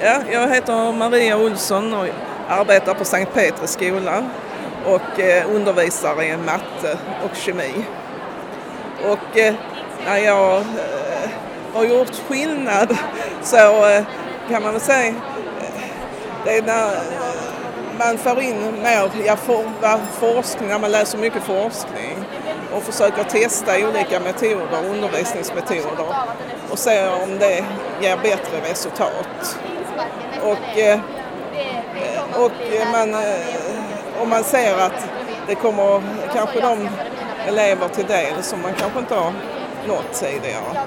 Ja, jag heter Maria Olsson och arbetar på Sankt Petri skola och eh, undervisar i matte och kemi. Och eh, när jag eh, har gjort skillnad så kan man väl säga det är när man får in mer ja, for, forskning, när man läser mycket forskning och försöker testa olika metoder, undervisningsmetoder och se om det ger bättre resultat. Och, eh, och eh, man, eh, om man ser att det kommer kanske de elever till del som man kanske inte har nått tidigare.